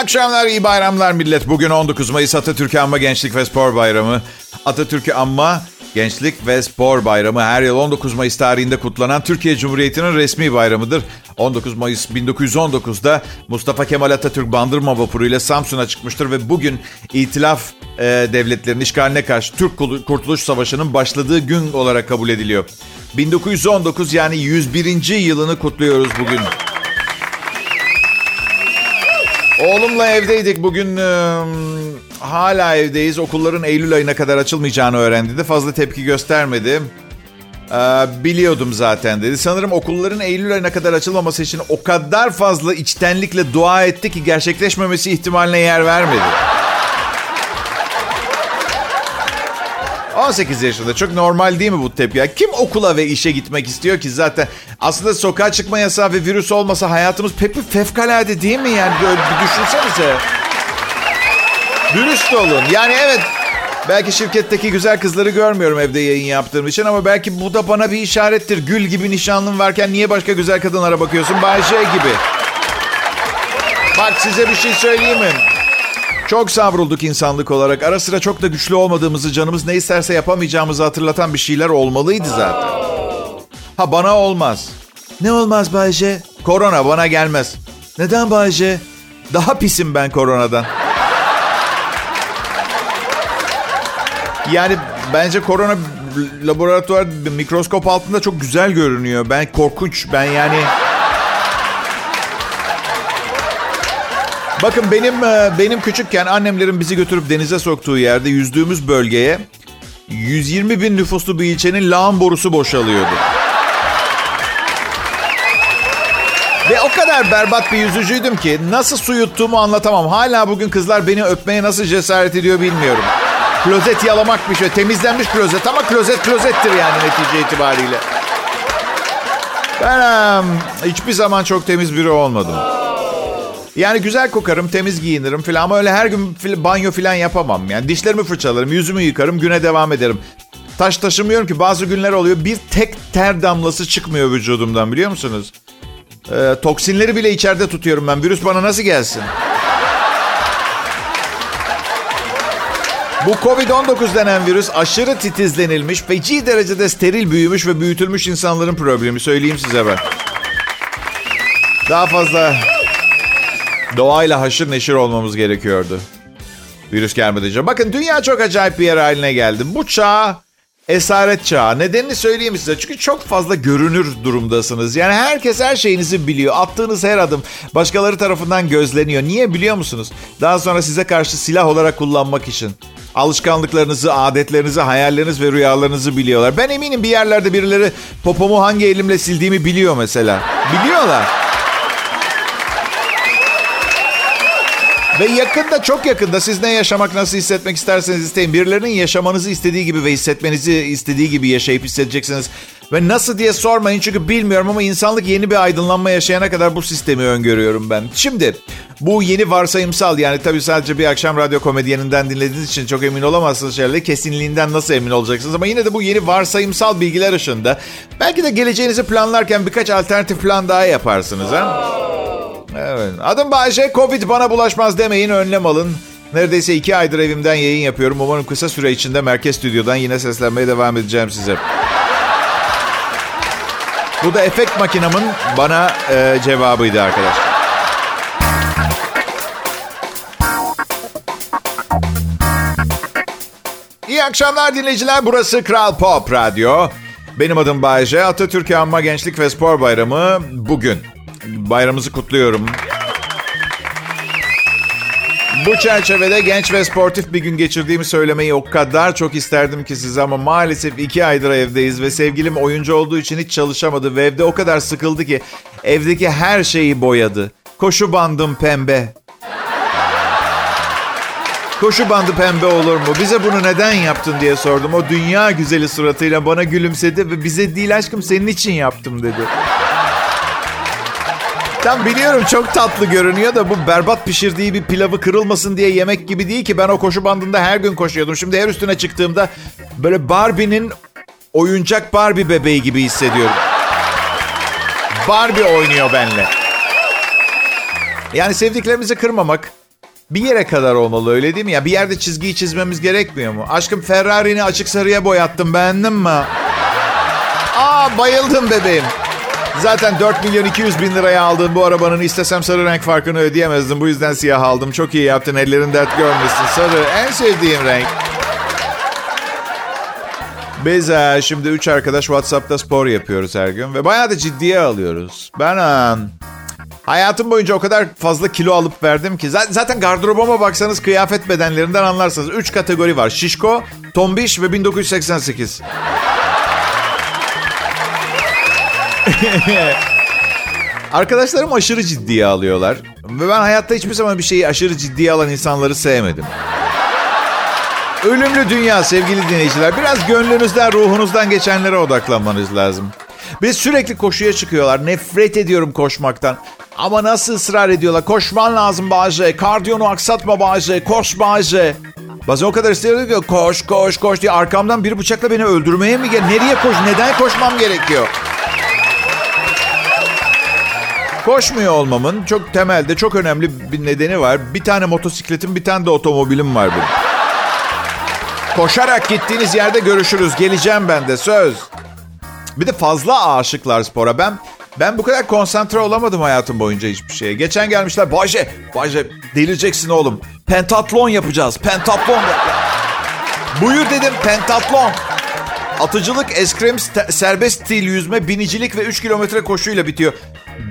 akşamlar, iyi bayramlar millet. Bugün 19 Mayıs Atatürk'ü Anma Gençlik ve Spor Bayramı. Atatürk'ü Anma Gençlik ve Spor Bayramı her yıl 19 Mayıs tarihinde kutlanan Türkiye Cumhuriyeti'nin resmi bayramıdır. 19 Mayıs 1919'da Mustafa Kemal Atatürk Bandırma Vapuru ile Samsun'a çıkmıştır ve bugün İtilaf e, devletlerinin işgaline karşı Türk Kurtuluş Savaşı'nın başladığı gün olarak kabul ediliyor. 1919 yani 101. yılını kutluyoruz bugün. Oğlumla evdeydik bugün. E, hala evdeyiz. Okulların Eylül ayına kadar açılmayacağını öğrendi de fazla tepki göstermedi. Ee, biliyordum zaten dedi. Sanırım okulların Eylül ayına kadar açılmaması için o kadar fazla içtenlikle dua etti ki gerçekleşmemesi ihtimaline yer vermedi. 18 yaşında çok normal değil mi bu tepki? Kim okula ve işe gitmek istiyor ki zaten? Aslında sokağa çıkma yasağı ve virüs olmasa hayatımız pek fevkalade değil mi yani? Böyle bir düşünsenize. Dürüst olun. Yani evet belki şirketteki güzel kızları görmüyorum evde yayın yaptığım için ama belki bu da bana bir işarettir. Gül gibi nişanlın varken niye başka güzel kadınlara bakıyorsun? Bayşe gibi. Bak size bir şey söyleyeyim mi? Çok savrulduk insanlık olarak. Ara sıra çok da güçlü olmadığımızı, canımız ne isterse yapamayacağımızı hatırlatan bir şeyler olmalıydı zaten. Ha bana olmaz. Ne olmaz Bayce? Korona bana gelmez. Neden Bayce? Daha pisim ben koronadan. Yani bence korona laboratuvar mikroskop altında çok güzel görünüyor. Ben korkunç. Ben yani Bakın benim e, benim küçükken annemlerin bizi götürüp denize soktuğu yerde yüzdüğümüz bölgeye 120 bin nüfuslu bir ilçenin lağım borusu boşalıyordu. Ve o kadar berbat bir yüzücüydüm ki nasıl su yuttuğumu anlatamam. Hala bugün kızlar beni öpmeye nasıl cesaret ediyor bilmiyorum. Klozet yalamak bir şey. Temizlenmiş klozet ama klozet klozettir yani netice itibariyle. Ben hiçbir zaman çok temiz biri olmadım. Yani güzel kokarım, temiz giyinirim falan ama öyle her gün banyo falan yapamam. Yani dişlerimi fırçalarım, yüzümü yıkarım, güne devam ederim. Taş taşımıyorum ki bazı günler oluyor bir tek ter damlası çıkmıyor vücudumdan biliyor musunuz? Ee, toksinleri bile içeride tutuyorum ben. Virüs bana nasıl gelsin? Bu Covid-19 denen virüs aşırı titizlenilmiş, feci derecede steril büyümüş ve büyütülmüş insanların problemi. Söyleyeyim size ben. Daha fazla doğayla haşır neşir olmamız gerekiyordu. Virüs gelmeden. Bakın dünya çok acayip bir yer haline geldi. Bu çağ esaret çağı. Nedenini söyleyeyim size. Çünkü çok fazla görünür durumdasınız. Yani herkes her şeyinizi biliyor. Attığınız her adım başkaları tarafından gözleniyor. Niye biliyor musunuz? Daha sonra size karşı silah olarak kullanmak için. Alışkanlıklarınızı, adetlerinizi, hayalleriniz ve rüyalarınızı biliyorlar. Ben eminim bir yerlerde birileri popomu hangi elimle sildiğimi biliyor mesela. Biliyorlar. Ve yakında çok yakında siz ne yaşamak nasıl hissetmek isterseniz isteyin. Birilerinin yaşamanızı istediği gibi ve hissetmenizi istediği gibi yaşayıp hissedeceksiniz. Ve nasıl diye sormayın çünkü bilmiyorum ama insanlık yeni bir aydınlanma yaşayana kadar bu sistemi öngörüyorum ben. Şimdi bu yeni varsayımsal yani tabii sadece bir akşam radyo komedyeninden dinlediğiniz için çok emin olamazsınız şeylerle. Kesinliğinden nasıl emin olacaksınız ama yine de bu yeni varsayımsal bilgiler ışığında belki de geleceğinizi planlarken birkaç alternatif plan daha yaparsınız ha. Evet. Adım Bayce. Covid bana bulaşmaz demeyin. Önlem alın. Neredeyse iki aydır evimden yayın yapıyorum. Umarım kısa süre içinde Merkez Stüdyo'dan yine seslenmeye devam edeceğim size. Bu da efekt makinamın bana e, cevabıydı arkadaşlar. İyi akşamlar dinleyiciler. Burası Kral Pop Radyo. Benim adım Bayece. Atatürk Anma Gençlik ve Spor Bayramı bugün. Bayramımızı kutluyorum. Bu çerçevede genç ve sportif bir gün geçirdiğimi söylemeyi o kadar çok isterdim ki size ama maalesef iki aydır evdeyiz ve sevgilim oyuncu olduğu için hiç çalışamadı ve evde o kadar sıkıldı ki evdeki her şeyi boyadı. Koşu bandım pembe. Koşu bandı pembe olur mu? Bize bunu neden yaptın diye sordum. O dünya güzeli suratıyla bana gülümsedi ve bize değil aşkım senin için yaptım dedi. Tam biliyorum çok tatlı görünüyor da bu berbat pişirdiği bir pilavı kırılmasın diye yemek gibi değil ki. Ben o koşu bandında her gün koşuyordum. Şimdi her üstüne çıktığımda böyle Barbie'nin oyuncak Barbie bebeği gibi hissediyorum. Barbie oynuyor benle. Yani sevdiklerimizi kırmamak, bir yere kadar olmalı öyle değil mi? Ya bir yerde çizgiyi çizmemiz gerekmiyor mu? Aşkım Ferrari'ni açık sarıya boyattım beğendin mi? Aa bayıldım bebeğim. Zaten 4 milyon 200 bin liraya aldığım bu arabanın istesem sarı renk farkını ödeyemezdim. Bu yüzden siyah aldım. Çok iyi yaptın. Ellerin dert görmesin. Sarı en sevdiğim renk. Biz e, şimdi üç arkadaş WhatsApp'ta spor yapıyoruz her gün ve bayağı da ciddiye alıyoruz. Ben e, hayatım boyunca o kadar fazla kilo alıp verdim ki zaten gardırobama baksanız kıyafet bedenlerinden anlarsınız. Üç kategori var. Şişko, tombiş ve 1988. Arkadaşlarım aşırı ciddiye alıyorlar. Ve ben hayatta hiçbir zaman bir şeyi aşırı ciddiye alan insanları sevmedim. Ölümlü dünya sevgili dinleyiciler. Biraz gönlünüzden, ruhunuzdan geçenlere odaklanmanız lazım. Biz sürekli koşuya çıkıyorlar. Nefret ediyorum koşmaktan. Ama nasıl ısrar ediyorlar? Koşman lazım Bahçe. Kardiyonu aksatma Bahçe. Koş Bahçe. Bazen o kadar istiyorum ki koş koş koş diye arkamdan bir bıçakla beni öldürmeye mi gel? Nereye koş? Neden koşmam gerekiyor? Koşmuyor olmamın çok temelde çok önemli bir nedeni var. Bir tane motosikletim, bir tane de otomobilim var benim. Koşarak gittiğiniz yerde görüşürüz. Geleceğim ben de söz. Bir de fazla aşıklar spora. Ben ben bu kadar konsantre olamadım hayatım boyunca hiçbir şeye. Geçen gelmişler. Bayce, Bayce delireceksin oğlum. Pentatlon yapacağız. Pentatlon. Buyur dedim pentatlon. Atıcılık, eskrim, serbest stil yüzme, binicilik ve 3 kilometre koşuyla bitiyor.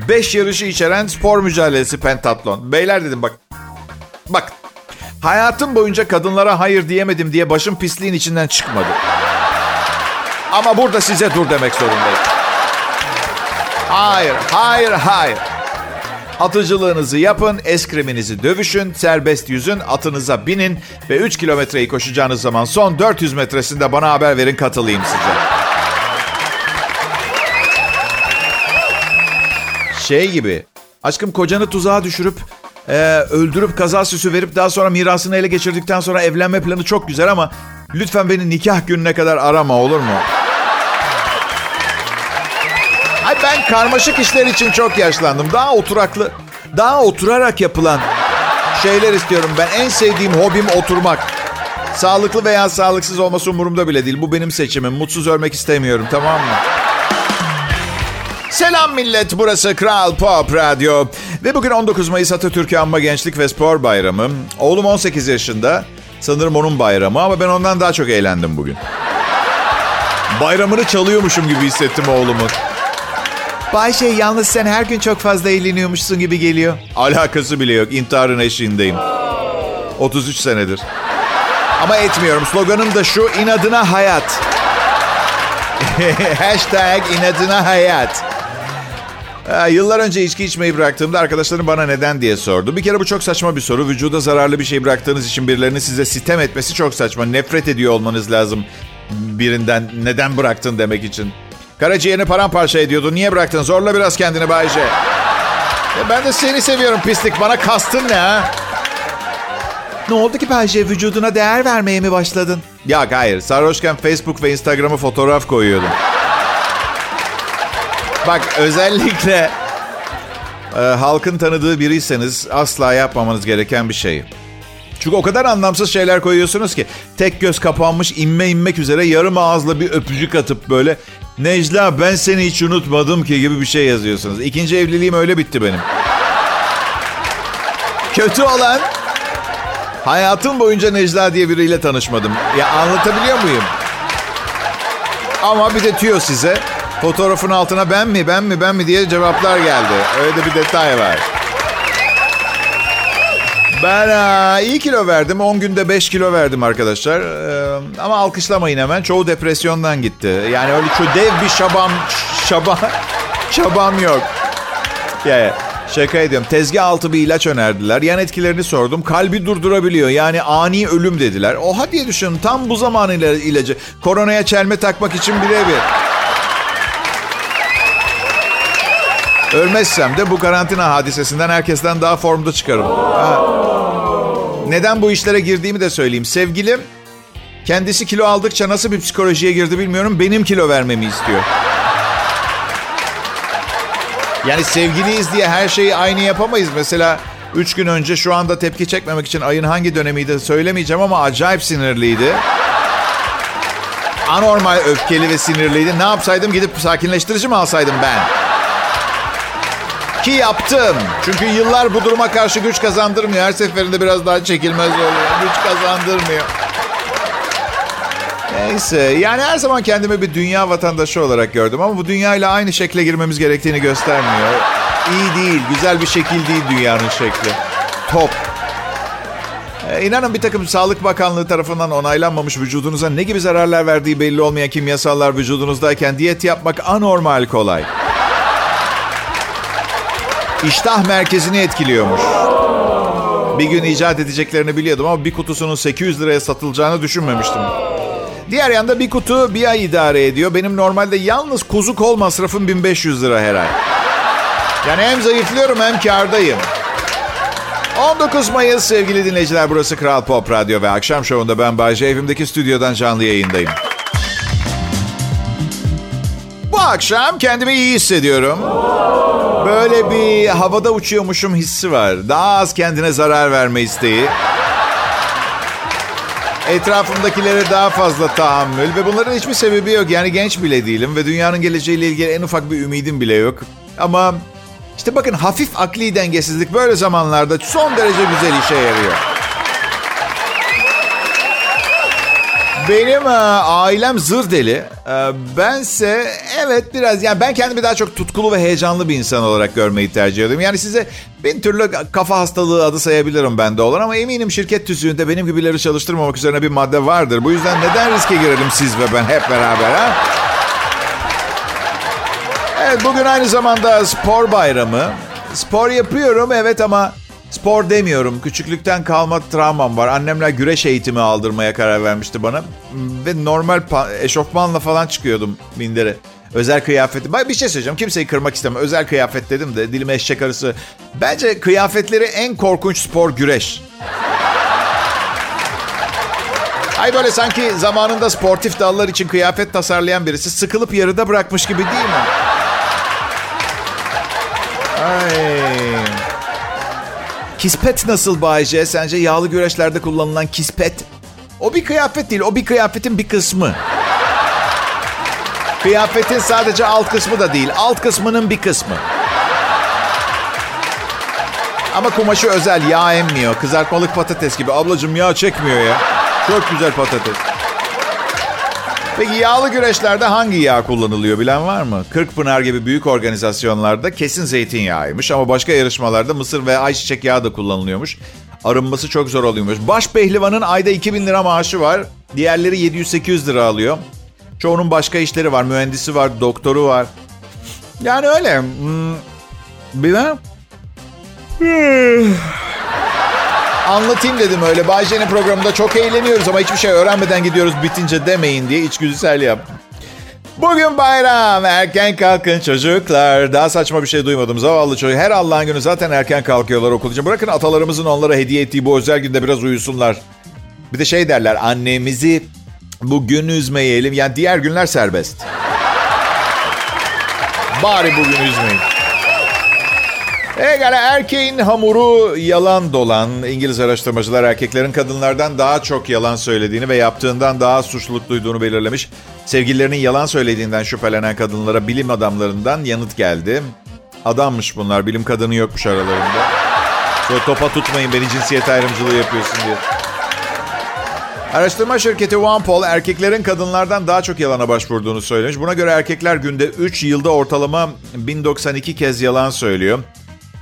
5 yarışı içeren spor mücadelesi pentatlon. Beyler dedim bak. Bak. Hayatım boyunca kadınlara hayır diyemedim diye başım pisliğin içinden çıkmadı. Ama burada size dur demek zorundayım. Hayır, hayır, hayır. Atıcılığınızı yapın, eskriminizi dövüşün, serbest yüzün, atınıza binin ve 3 kilometreyi koşacağınız zaman son 400 metresinde bana haber verin katılayım size. Şey gibi, aşkım kocanı tuzağa düşürüp e, öldürüp kaza süsü verip daha sonra mirasını ele geçirdikten sonra evlenme planı çok güzel ama lütfen beni nikah gününe kadar arama olur mu? Ay ben karmaşık işler için çok yaşlandım. Daha oturaklı, daha oturarak yapılan şeyler istiyorum ben. En sevdiğim hobim oturmak. Sağlıklı veya sağlıksız olması umurumda bile değil. Bu benim seçimim. Mutsuz ölmek istemiyorum tamam mı? Selam millet, burası Kral Pop Radyo. Ve bugün 19 Mayıs Atatürk Anma Gençlik ve Spor Bayramı. Oğlum 18 yaşında. Sanırım onun bayramı ama ben ondan daha çok eğlendim bugün. Bayramını çalıyormuşum gibi hissettim oğlumun. Bayşe yalnız sen her gün çok fazla eğleniyormuşsun gibi geliyor. Alakası bile yok. İntiharın eşiğindeyim. 33 senedir. Ama etmiyorum. Sloganım da şu inadına hayat. Hashtag inadına hayat. Yıllar önce içki içmeyi bıraktığımda arkadaşlarım bana neden diye sordu. Bir kere bu çok saçma bir soru. Vücuda zararlı bir şey bıraktığınız için birilerinin size sitem etmesi çok saçma. Nefret ediyor olmanız lazım birinden neden bıraktın demek için. Karaciğerini paramparça ediyordu. Niye bıraktın? Zorla biraz kendini Bayce. Ya ben de seni seviyorum pislik. Bana kastın ne ha? Ne oldu ki Bayce? Vücuduna değer vermeye mi başladın? Ya hayır. Sarhoşken Facebook ve Instagram'a fotoğraf koyuyordum. Bak özellikle e, halkın tanıdığı biriyseniz asla yapmamanız gereken bir şey. Çünkü o kadar anlamsız şeyler koyuyorsunuz ki tek göz kapanmış inme inmek üzere yarım ağızla bir öpücük atıp böyle Necla ben seni hiç unutmadım ki gibi bir şey yazıyorsunuz. İkinci evliliğim öyle bitti benim. Kötü olan hayatım boyunca Necla diye biriyle tanışmadım. Ya anlatabiliyor muyum? Ama bir de tüyo size. Fotoğrafın altına ben mi ben mi ben mi diye cevaplar geldi. Öyle de bir detay var. Ben aa, iyi kilo verdim. 10 günde 5 kilo verdim arkadaşlar. Ee, ama alkışlamayın hemen. Çoğu depresyondan gitti. Yani öyle şu dev bir şabam, şaba, şabam yok. Yani şaka ediyorum. Tezgah altı bir ilaç önerdiler. Yan etkilerini sordum. Kalbi durdurabiliyor. Yani ani ölüm dediler. Oha diye düşünün. Tam bu zaman ilacı. Koronaya çelme takmak için birebir. Ölmezsem de bu karantina hadisesinden herkesten daha formda çıkarım. Ha. Neden bu işlere girdiğimi de söyleyeyim. Sevgilim kendisi kilo aldıkça nasıl bir psikolojiye girdi bilmiyorum. Benim kilo vermemi istiyor. Yani sevgiliyiz diye her şeyi aynı yapamayız. Mesela Üç gün önce şu anda tepki çekmemek için ayın hangi dönemiydi söylemeyeceğim ama acayip sinirliydi. Anormal öfkeli ve sinirliydi. Ne yapsaydım gidip sakinleştirici mi alsaydım ben? Ki yaptım. Çünkü yıllar bu duruma karşı güç kazandırmıyor. Her seferinde biraz daha çekilmez oluyor. Güç kazandırmıyor. Neyse yani her zaman kendimi bir dünya vatandaşı olarak gördüm ama bu dünyayla aynı şekle girmemiz gerektiğini göstermiyor. İyi değil, güzel bir şekil değil dünyanın şekli. Top. Ee, inanın bir takım Sağlık Bakanlığı tarafından onaylanmamış vücudunuza ne gibi zararlar verdiği belli olmayan kimyasallar vücudunuzdayken diyet yapmak anormal kolay. İştah merkezini etkiliyormuş. Bir gün icat edeceklerini biliyordum ama bir kutusunun 800 liraya satılacağını düşünmemiştim. Diğer yanda bir kutu bir ay idare ediyor. Benim normalde yalnız kuzu kol masrafım 1500 lira her ay. Yani hem zayıflıyorum hem kardayım. 19 Mayıs sevgili dinleyiciler burası Kral Pop Radyo ve akşam şovunda ben Bayce evimdeki stüdyodan canlı yayındayım. Bu akşam kendimi iyi hissediyorum. Böyle bir havada uçuyormuşum hissi var. Daha az kendine zarar verme isteği. Etrafımdakilere daha fazla tahammül ve bunların hiçbir sebebi yok. Yani genç bile değilim ve dünyanın geleceğiyle ilgili en ufak bir ümidim bile yok. Ama işte bakın hafif akli dengesizlik böyle zamanlarda son derece güzel işe yarıyor. Benim e, ailem zır deli. E, bense evet biraz yani ben kendimi daha çok tutkulu ve heyecanlı bir insan olarak görmeyi tercih ediyorum. Yani size bin türlü kafa hastalığı adı sayabilirim ben de olan ama eminim şirket tüzüğünde benim gibileri çalıştırmamak üzerine bir madde vardır. Bu yüzden neden riske girelim siz ve ben hep beraber ha? Evet bugün aynı zamanda spor bayramı. Spor yapıyorum evet ama spor demiyorum. Küçüklükten kalma travmam var. Annemler güreş eğitimi aldırmaya karar vermişti bana. Ve normal eşofmanla falan çıkıyordum mindere. Özel kıyafeti. Ben bir şey söyleyeceğim. Kimseyi kırmak istemem. Özel kıyafet dedim de dilime eşek arısı. Bence kıyafetleri en korkunç spor güreş. Ay böyle sanki zamanında sportif dallar için kıyafet tasarlayan birisi sıkılıp yarıda bırakmış gibi değil mi? Ay. Kispet nasıl Bayce? Sence yağlı güreşlerde kullanılan kispet? O bir kıyafet değil, o bir kıyafetin bir kısmı. Kıyafetin sadece alt kısmı da değil, alt kısmının bir kısmı. Ama kumaşı özel, yağ emmiyor. Kızartmalık patates gibi. Ablacığım yağ çekmiyor ya. Çok güzel patates. Peki yağlı güreşlerde hangi yağ kullanılıyor bilen var mı? Kırkpınar gibi büyük organizasyonlarda kesin zeytinyağıymış ama başka yarışmalarda mısır ve ayçiçek yağı da kullanılıyormuş. Arınması çok zor oluyormuş. Baş pehlivanın ayda 2000 lira maaşı var. Diğerleri 700-800 lira alıyor. Çoğunun başka işleri var. Mühendisi var, doktoru var. Yani öyle. Hmm, bilmem. Anlatayım dedim öyle. Bayce'nin programında çok eğleniyoruz ama hiçbir şey öğrenmeden gidiyoruz bitince demeyin diye içgüdüsel yaptım. Bugün bayram. Erken kalkın çocuklar. Daha saçma bir şey duymadım. Zavallı çocuk. Her Allah'ın günü zaten erken kalkıyorlar okul için. Bırakın atalarımızın onlara hediye ettiği bu özel günde biraz uyusunlar. Bir de şey derler. Annemizi bugün üzmeyelim. Yani diğer günler serbest. Bari bugün üzmeyin. Egale erkeğin hamuru yalan dolan. İngiliz araştırmacılar erkeklerin kadınlardan daha çok yalan söylediğini ve yaptığından daha suçluluk duyduğunu belirlemiş. Sevgililerinin yalan söylediğinden şüphelenen kadınlara bilim adamlarından yanıt geldi. Adammış bunlar, bilim kadını yokmuş aralarında. Sonra topa tutmayın beni cinsiyet ayrımcılığı yapıyorsun diye. Araştırma şirketi OnePoll erkeklerin kadınlardan daha çok yalana başvurduğunu söylemiş. Buna göre erkekler günde 3 yılda ortalama 1092 kez yalan söylüyor.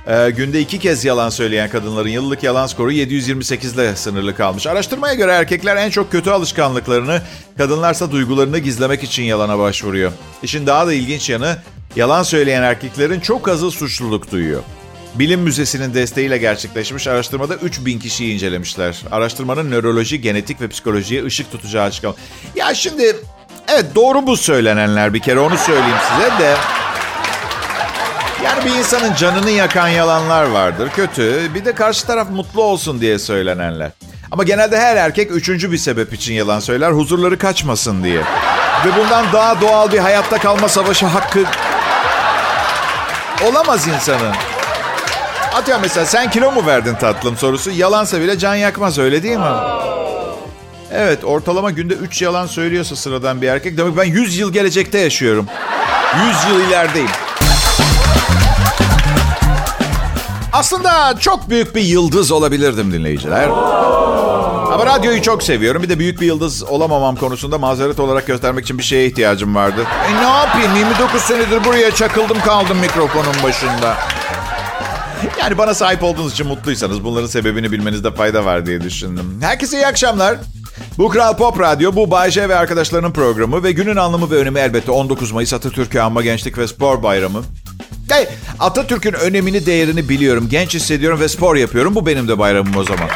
Ee, günde iki kez yalan söyleyen kadınların yıllık yalan skoru 728 ile sınırlı kalmış. Araştırmaya göre erkekler en çok kötü alışkanlıklarını, kadınlarsa duygularını gizlemek için yalana başvuruyor. İşin daha da ilginç yanı, yalan söyleyen erkeklerin çok azı suçluluk duyuyor. Bilim Müzesi'nin desteğiyle gerçekleşmiş araştırmada 3000 kişiyi incelemişler. Araştırmanın nöroloji, genetik ve psikolojiye ışık tutacağı açıklama. Ya şimdi evet doğru bu söylenenler bir kere onu söyleyeyim size de. Yani bir insanın canını yakan yalanlar vardır. Kötü. Bir de karşı taraf mutlu olsun diye söylenenler. Ama genelde her erkek üçüncü bir sebep için yalan söyler. Huzurları kaçmasın diye. Ve bundan daha doğal bir hayatta kalma savaşı hakkı olamaz insanın. Atıyorum mesela sen kilo mu verdin tatlım sorusu yalansa bile can yakmaz öyle değil mi? Evet ortalama günde 3 yalan söylüyorsa sıradan bir erkek demek ben 100 yıl gelecekte yaşıyorum. 100 yıl ilerideyim. Aslında çok büyük bir yıldız olabilirdim dinleyiciler. Ama radyoyu çok seviyorum. Bir de büyük bir yıldız olamamam konusunda mazeret olarak göstermek için bir şeye ihtiyacım vardı. E ne yapayım? 29 senedir buraya çakıldım kaldım mikrofonun başında. Yani bana sahip olduğunuz için mutluysanız bunların sebebini bilmenizde fayda var diye düşündüm. Herkese iyi akşamlar. Bu Kral Pop Radyo, bu Bay ve arkadaşlarının programı ve günün anlamı ve önemi elbette 19 Mayıs Atatürk'ü Anma Gençlik ve Spor Bayramı. Hey, Atatürk'ün önemini, değerini biliyorum. Genç hissediyorum ve spor yapıyorum. Bu benim de bayramım o zaman.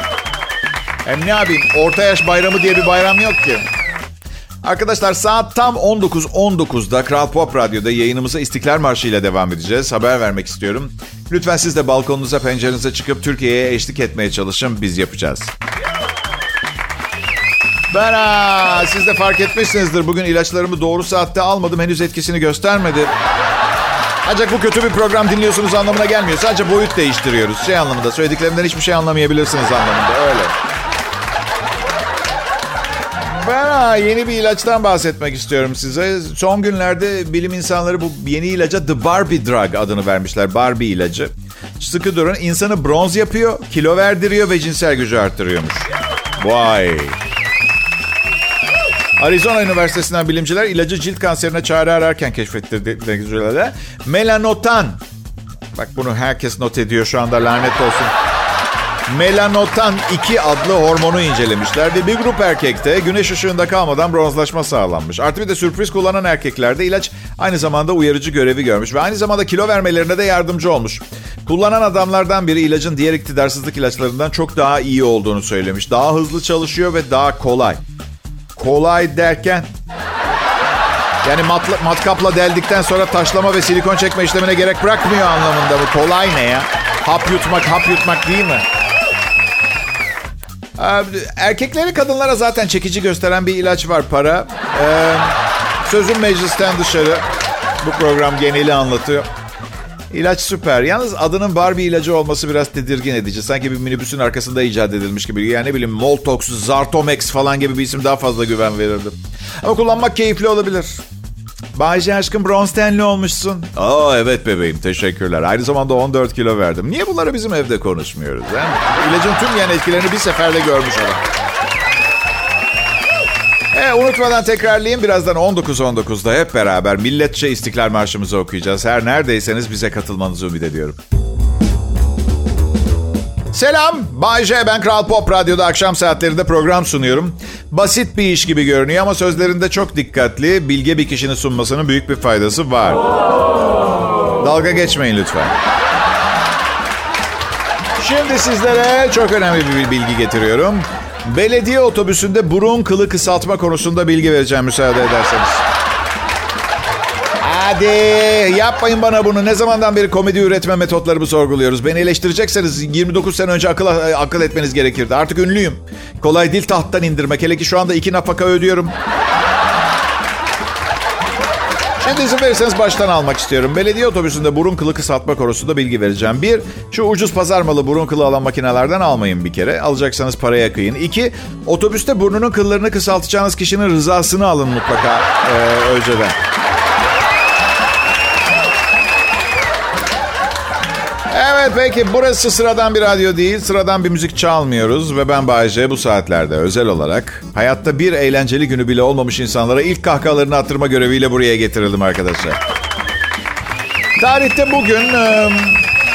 Hem ne yapayım? Orta yaş bayramı diye bir bayram yok ki. Arkadaşlar saat tam 19.19'da Kral Pop Radyo'da yayınımıza İstiklal Marşı ile devam edeceğiz. Haber vermek istiyorum. Lütfen siz de balkonunuza, pencerenize çıkıp Türkiye'ye eşlik etmeye çalışın. Biz yapacağız. Ben aa, siz de fark etmişsinizdir. Bugün ilaçlarımı doğru saatte almadım. Henüz etkisini göstermedi. Ancak bu kötü bir program dinliyorsunuz anlamına gelmiyor. Sadece boyut değiştiriyoruz. Şey anlamında söylediklerimden hiçbir şey anlamayabilirsiniz anlamında. Öyle. Ben ha, yeni bir ilaçtan bahsetmek istiyorum size. Son günlerde bilim insanları bu yeni ilaca The Barbie Drug adını vermişler. Barbie ilacı. Sıkı durun. insanı bronz yapıyor, kilo verdiriyor ve cinsel gücü arttırıyormuş. Vay. Arizona Üniversitesi'nden bilimciler ilacı cilt kanserine çare ararken keşfettirdikleri melanotan. Bak bunu herkes not ediyor şu anda lanet olsun. Melanotan 2 adlı hormonu incelemişler ve bir grup erkekte güneş ışığında kalmadan bronzlaşma sağlanmış. Artı bir de sürpriz kullanan erkeklerde ilaç aynı zamanda uyarıcı görevi görmüş ve aynı zamanda kilo vermelerine de yardımcı olmuş. Kullanan adamlardan biri ilacın diğer iktidarsızlık ilaçlarından çok daha iyi olduğunu söylemiş. Daha hızlı çalışıyor ve daha kolay. Kolay derken yani matla, matkapla deldikten sonra taşlama ve silikon çekme işlemine gerek bırakmıyor anlamında bu. Kolay ne ya? Hap yutmak, hap yutmak değil mi? Erkekleri kadınlara zaten çekici gösteren bir ilaç var para. Ee, sözüm meclisten dışarı. Bu program geneli anlatıyor. İlaç süper. Yalnız adının Barbie ilacı olması biraz tedirgin edici. Sanki bir minibüsün arkasında icat edilmiş gibi. Yani ne bileyim Moltox, Zartomex falan gibi bir isim daha fazla güven verirdi. Ama kullanmak keyifli olabilir. Bayce aşkım bronz tenli olmuşsun. Aa evet bebeğim teşekkürler. Aynı zamanda 14 kilo verdim. Niye bunları bizim evde konuşmuyoruz? He? İlacın tüm yan etkilerini bir seferde görmüş adam. E, unutmadan tekrarlayayım. Birazdan 19.19'da hep beraber milletçe İstiklal Marşımızı okuyacağız. Her neredeyseniz bize katılmanızı ümit ediyorum. Selam, Bay J. Ben Kral Pop Radyo'da akşam saatlerinde program sunuyorum. Basit bir iş gibi görünüyor ama sözlerinde çok dikkatli, bilge bir kişinin sunmasının büyük bir faydası var. Dalga geçmeyin lütfen. Şimdi sizlere çok önemli bir bilgi getiriyorum. Belediye otobüsünde burun kılı kısaltma konusunda bilgi vereceğim müsaade ederseniz. Hadi yapmayın bana bunu. Ne zamandan beri komedi üretme metotlarımı sorguluyoruz. Beni eleştirecekseniz 29 sene önce akıl, akıl etmeniz gerekirdi. Artık ünlüyüm. Kolay değil tahttan indirmek. Hele ki şu anda iki nafaka ödüyorum. Şimdi izin verirseniz baştan almak istiyorum. Belediye otobüsünde burun kılı kısaltma konusunda bilgi vereceğim. Bir, şu ucuz pazar malı burun kılı alan makinelerden almayın bir kere. Alacaksanız paraya kıyın. İki, otobüste burnunun kıllarını kısaltacağınız kişinin rızasını alın mutlaka e, önceden. Evet peki burası sıradan bir radyo değil. Sıradan bir müzik çalmıyoruz. Ve ben Bayece bu saatlerde özel olarak hayatta bir eğlenceli günü bile olmamış insanlara ilk kahkahalarını attırma göreviyle buraya getirildim arkadaşlar. Tarihte bugün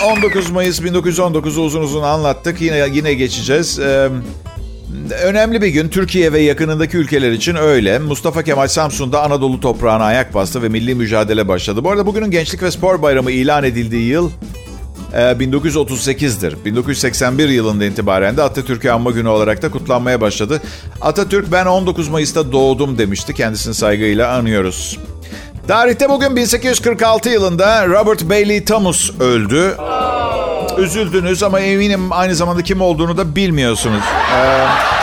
19 Mayıs 1919'u uzun uzun anlattık. Yine yine geçeceğiz. Önemli bir gün Türkiye ve yakınındaki ülkeler için öyle. Mustafa Kemal Samsun'da Anadolu toprağına ayak bastı ve milli mücadele başladı. Bu arada bugünün Gençlik ve Spor Bayramı ilan edildiği yıl 1938'dir. Ee, 1981 yılında itibaren de Atatürk'ü anma günü olarak da kutlanmaya başladı. Atatürk ben 19 Mayıs'ta doğdum demişti. Kendisini saygıyla anıyoruz. Tarihte bugün 1846 yılında Robert Bailey Thomas öldü. Üzüldünüz ama eminim aynı zamanda kim olduğunu da bilmiyorsunuz. Ee,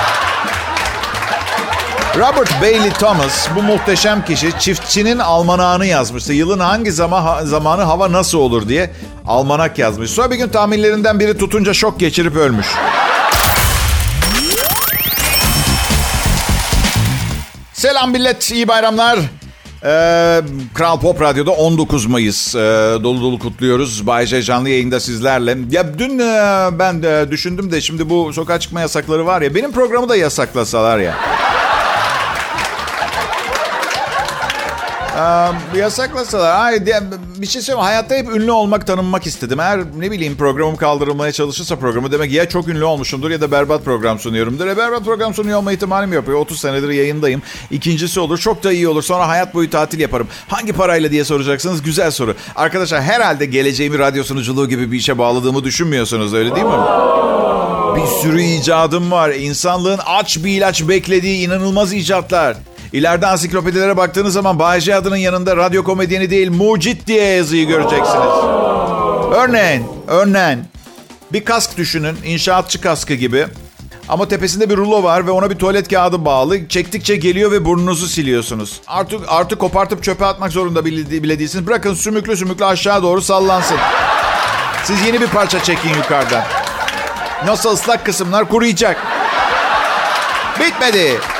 Robert Bailey Thomas bu muhteşem kişi çiftçinin almanağını yazmıştı. Yılın hangi zaman zamanı hava nasıl olur diye almanak yazmış. Sonra bir gün tahminlerinden biri tutunca şok geçirip ölmüş. Selam millet, iyi bayramlar. Ee, Kral Pop Radyo'da 19 Mayıs e, dolu dolu kutluyoruz. Bay J canlı yayında sizlerle. Ya dün e, ben de düşündüm de şimdi bu sokağa çıkma yasakları var ya benim programı da yasaklasalar ya. Ee, yasaklasalar. Ay, bir şey söyleyeyim. Hayatta hep ünlü olmak, tanınmak istedim. Eğer ne bileyim programım kaldırılmaya çalışırsa programı demek ya çok ünlü olmuşumdur ya da berbat program sunuyorumdur. E, berbat program sunuyor olma ihtimalim yok. 30 senedir yayındayım. İkincisi olur. Çok da iyi olur. Sonra hayat boyu tatil yaparım. Hangi parayla diye soracaksınız. Güzel soru. Arkadaşlar herhalde geleceğimi radyo sunuculuğu gibi bir işe bağladığımı düşünmüyorsunuz. Öyle değil mi? Bir sürü icadım var. İnsanlığın aç bir ilaç beklediği inanılmaz icatlar. İleride ansiklopedilere baktığınız zaman Bayece adının yanında radyo komedyeni değil mucit diye yazıyı göreceksiniz. Örneğin, örneğin bir kask düşünün. inşaatçı kaskı gibi. Ama tepesinde bir rulo var ve ona bir tuvalet kağıdı bağlı. Çektikçe geliyor ve burnunuzu siliyorsunuz. Artık artık kopartıp çöpe atmak zorunda bile, bile değilsiniz. Bırakın sümüklü sümüklü aşağı doğru sallansın. Siz yeni bir parça çekin yukarıdan. Nasıl ıslak kısımlar kuruyacak. Bitmedi.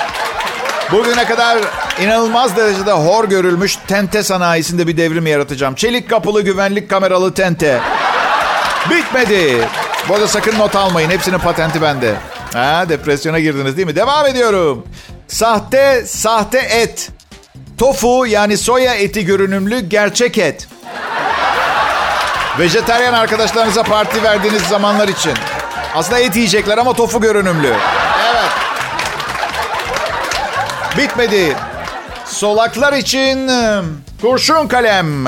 Bugüne kadar inanılmaz derecede hor görülmüş tente sanayisinde bir devrim yaratacağım. Çelik kapılı güvenlik kameralı tente. Bitmedi. Bu arada sakın not almayın. Hepsinin patenti bende. Ha, depresyona girdiniz değil mi? Devam ediyorum. Sahte, sahte et. Tofu yani soya eti görünümlü gerçek et. Vejeteryan arkadaşlarınıza parti verdiğiniz zamanlar için. Aslında et yiyecekler ama tofu görünümlü. Bitmedi. Solaklar için ıı, kurşun kalem.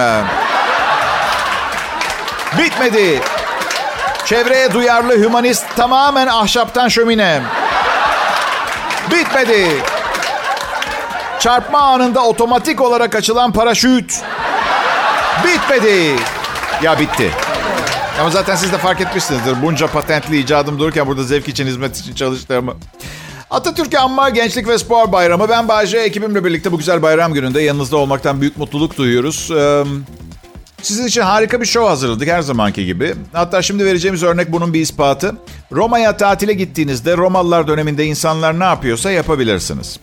Bitmedi. Çevreye duyarlı hümanist tamamen ahşaptan şömine. Bitmedi. Çarpma anında otomatik olarak açılan paraşüt. Bitmedi. Ya bitti. Ama zaten siz de fark etmişsinizdir. Bunca patentli icadım dururken burada zevk için hizmet için çalıştığımı. Atatürk Anma Gençlik ve Spor Bayramı. Ben Bayce ekibimle birlikte bu güzel bayram gününde yanınızda olmaktan büyük mutluluk duyuyoruz. Ee, sizin için harika bir show hazırladık her zamanki gibi. Hatta şimdi vereceğimiz örnek bunun bir ispatı. Roma'ya tatile gittiğinizde Romalılar döneminde insanlar ne yapıyorsa yapabilirsiniz.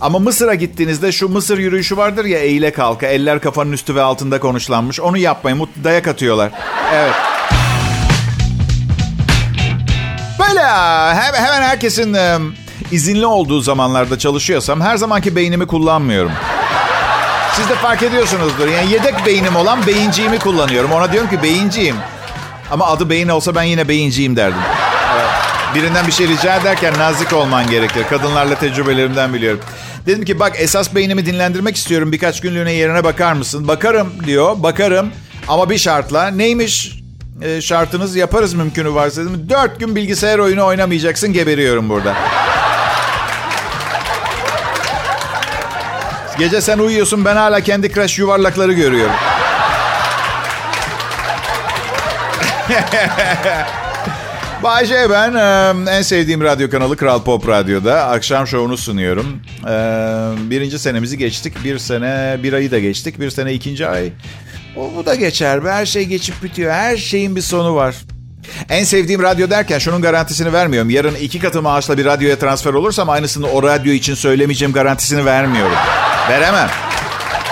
Ama Mısır'a gittiğinizde şu Mısır yürüyüşü vardır ya eğile kalka, eller kafanın üstü ve altında konuşlanmış. Onu yapmayın, mutlu dayak atıyorlar. Evet. Böyle hemen herkesin izinli olduğu zamanlarda çalışıyorsam her zamanki beynimi kullanmıyorum. Siz de fark ediyorsunuzdur. Yani yedek beynim olan beyinciğimi kullanıyorum. Ona diyorum ki beyinciyim. Ama adı beyin olsa ben yine beyinciyim derdim. Birinden bir şey rica ederken nazik olman gerekir. Kadınlarla tecrübelerimden biliyorum. Dedim ki bak esas beynimi dinlendirmek istiyorum. Birkaç günlüğüne yerine bakar mısın? Bakarım diyor. Bakarım. Ama bir şartla. Neymiş e, şartınız? Yaparız mümkünü varsa dedim. Dört gün bilgisayar oyunu oynamayacaksın. Geberiyorum burada. Gece sen uyuyorsun ben hala kendi crash yuvarlakları görüyorum. Bayce ben en sevdiğim radyo kanalı Kral Pop Radyo'da akşam şovunu sunuyorum. Birinci senemizi geçtik. Bir sene, bir ayı da geçtik. Bir sene ikinci ay. O, bu da geçer. Her şey geçip bitiyor. Her şeyin bir sonu var. En sevdiğim radyo derken şunun garantisini vermiyorum. Yarın iki katı maaşla bir radyoya transfer olursam aynısını o radyo için söylemeyeceğim garantisini vermiyorum. Veremem.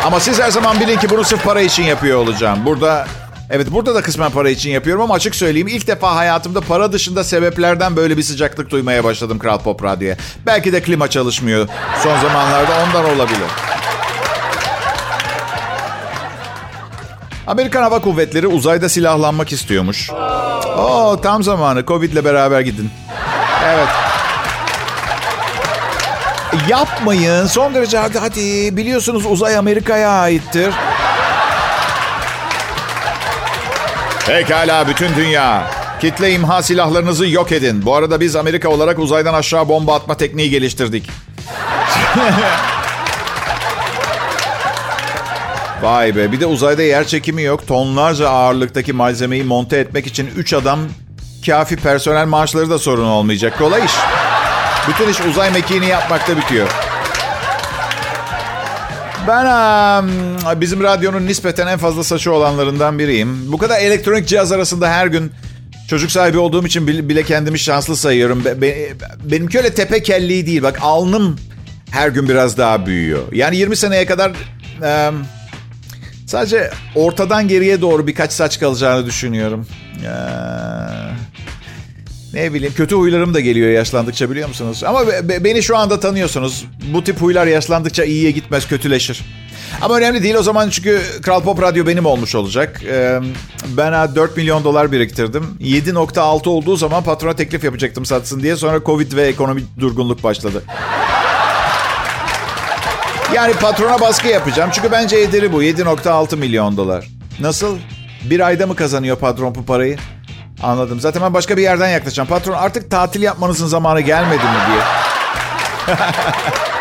Ama siz her zaman bilin ki bunu sırf para için yapıyor olacağım. Burada Evet burada da kısmen para için yapıyorum ama açık söyleyeyim ilk defa hayatımda para dışında sebeplerden böyle bir sıcaklık duymaya başladım Kral Pop Radyo'ya. Belki de klima çalışmıyor son zamanlarda ondan olabilir. Amerikan Hava Kuvvetleri uzayda silahlanmak istiyormuş. Oo tam zamanı. Covid'le beraber gidin. Evet. Yapmayın. Son derece hadi hadi. Biliyorsunuz uzay Amerika'ya aittir. Pekala bütün dünya. Kitle imha silahlarınızı yok edin. Bu arada biz Amerika olarak uzaydan aşağı bomba atma tekniği geliştirdik. Vay be bir de uzayda yer çekimi yok. Tonlarca ağırlıktaki malzemeyi monte etmek için 3 adam kafi personel maaşları da sorun olmayacak. Kolay iş. Bütün iş uzay mekiğini yapmakta bitiyor. Ben bizim radyonun nispeten en fazla saçı olanlarından biriyim. Bu kadar elektronik cihaz arasında her gün çocuk sahibi olduğum için bile kendimi şanslı sayıyorum. Be, be, benimki öyle tepe kelliği değil. Bak alnım her gün biraz daha büyüyor. Yani 20 seneye kadar sadece ortadan geriye doğru birkaç saç kalacağını düşünüyorum. Ne bileyim kötü huylarım da geliyor yaşlandıkça biliyor musunuz? Ama be, beni şu anda tanıyorsunuz. Bu tip huylar yaşlandıkça iyiye gitmez kötüleşir. Ama önemli değil o zaman çünkü Kral Pop Radyo benim olmuş olacak. Ee, ben 4 milyon dolar biriktirdim. 7.6 olduğu zaman patrona teklif yapacaktım satsın diye. Sonra Covid ve ekonomik durgunluk başladı. Yani patrona baskı yapacağım. Çünkü bence ederi bu. 7.6 milyon dolar. Nasıl? Bir ayda mı kazanıyor patron bu parayı? Anladım. Zaten ben başka bir yerden yaklaşacağım. Patron artık tatil yapmanızın zamanı gelmedi mi diye.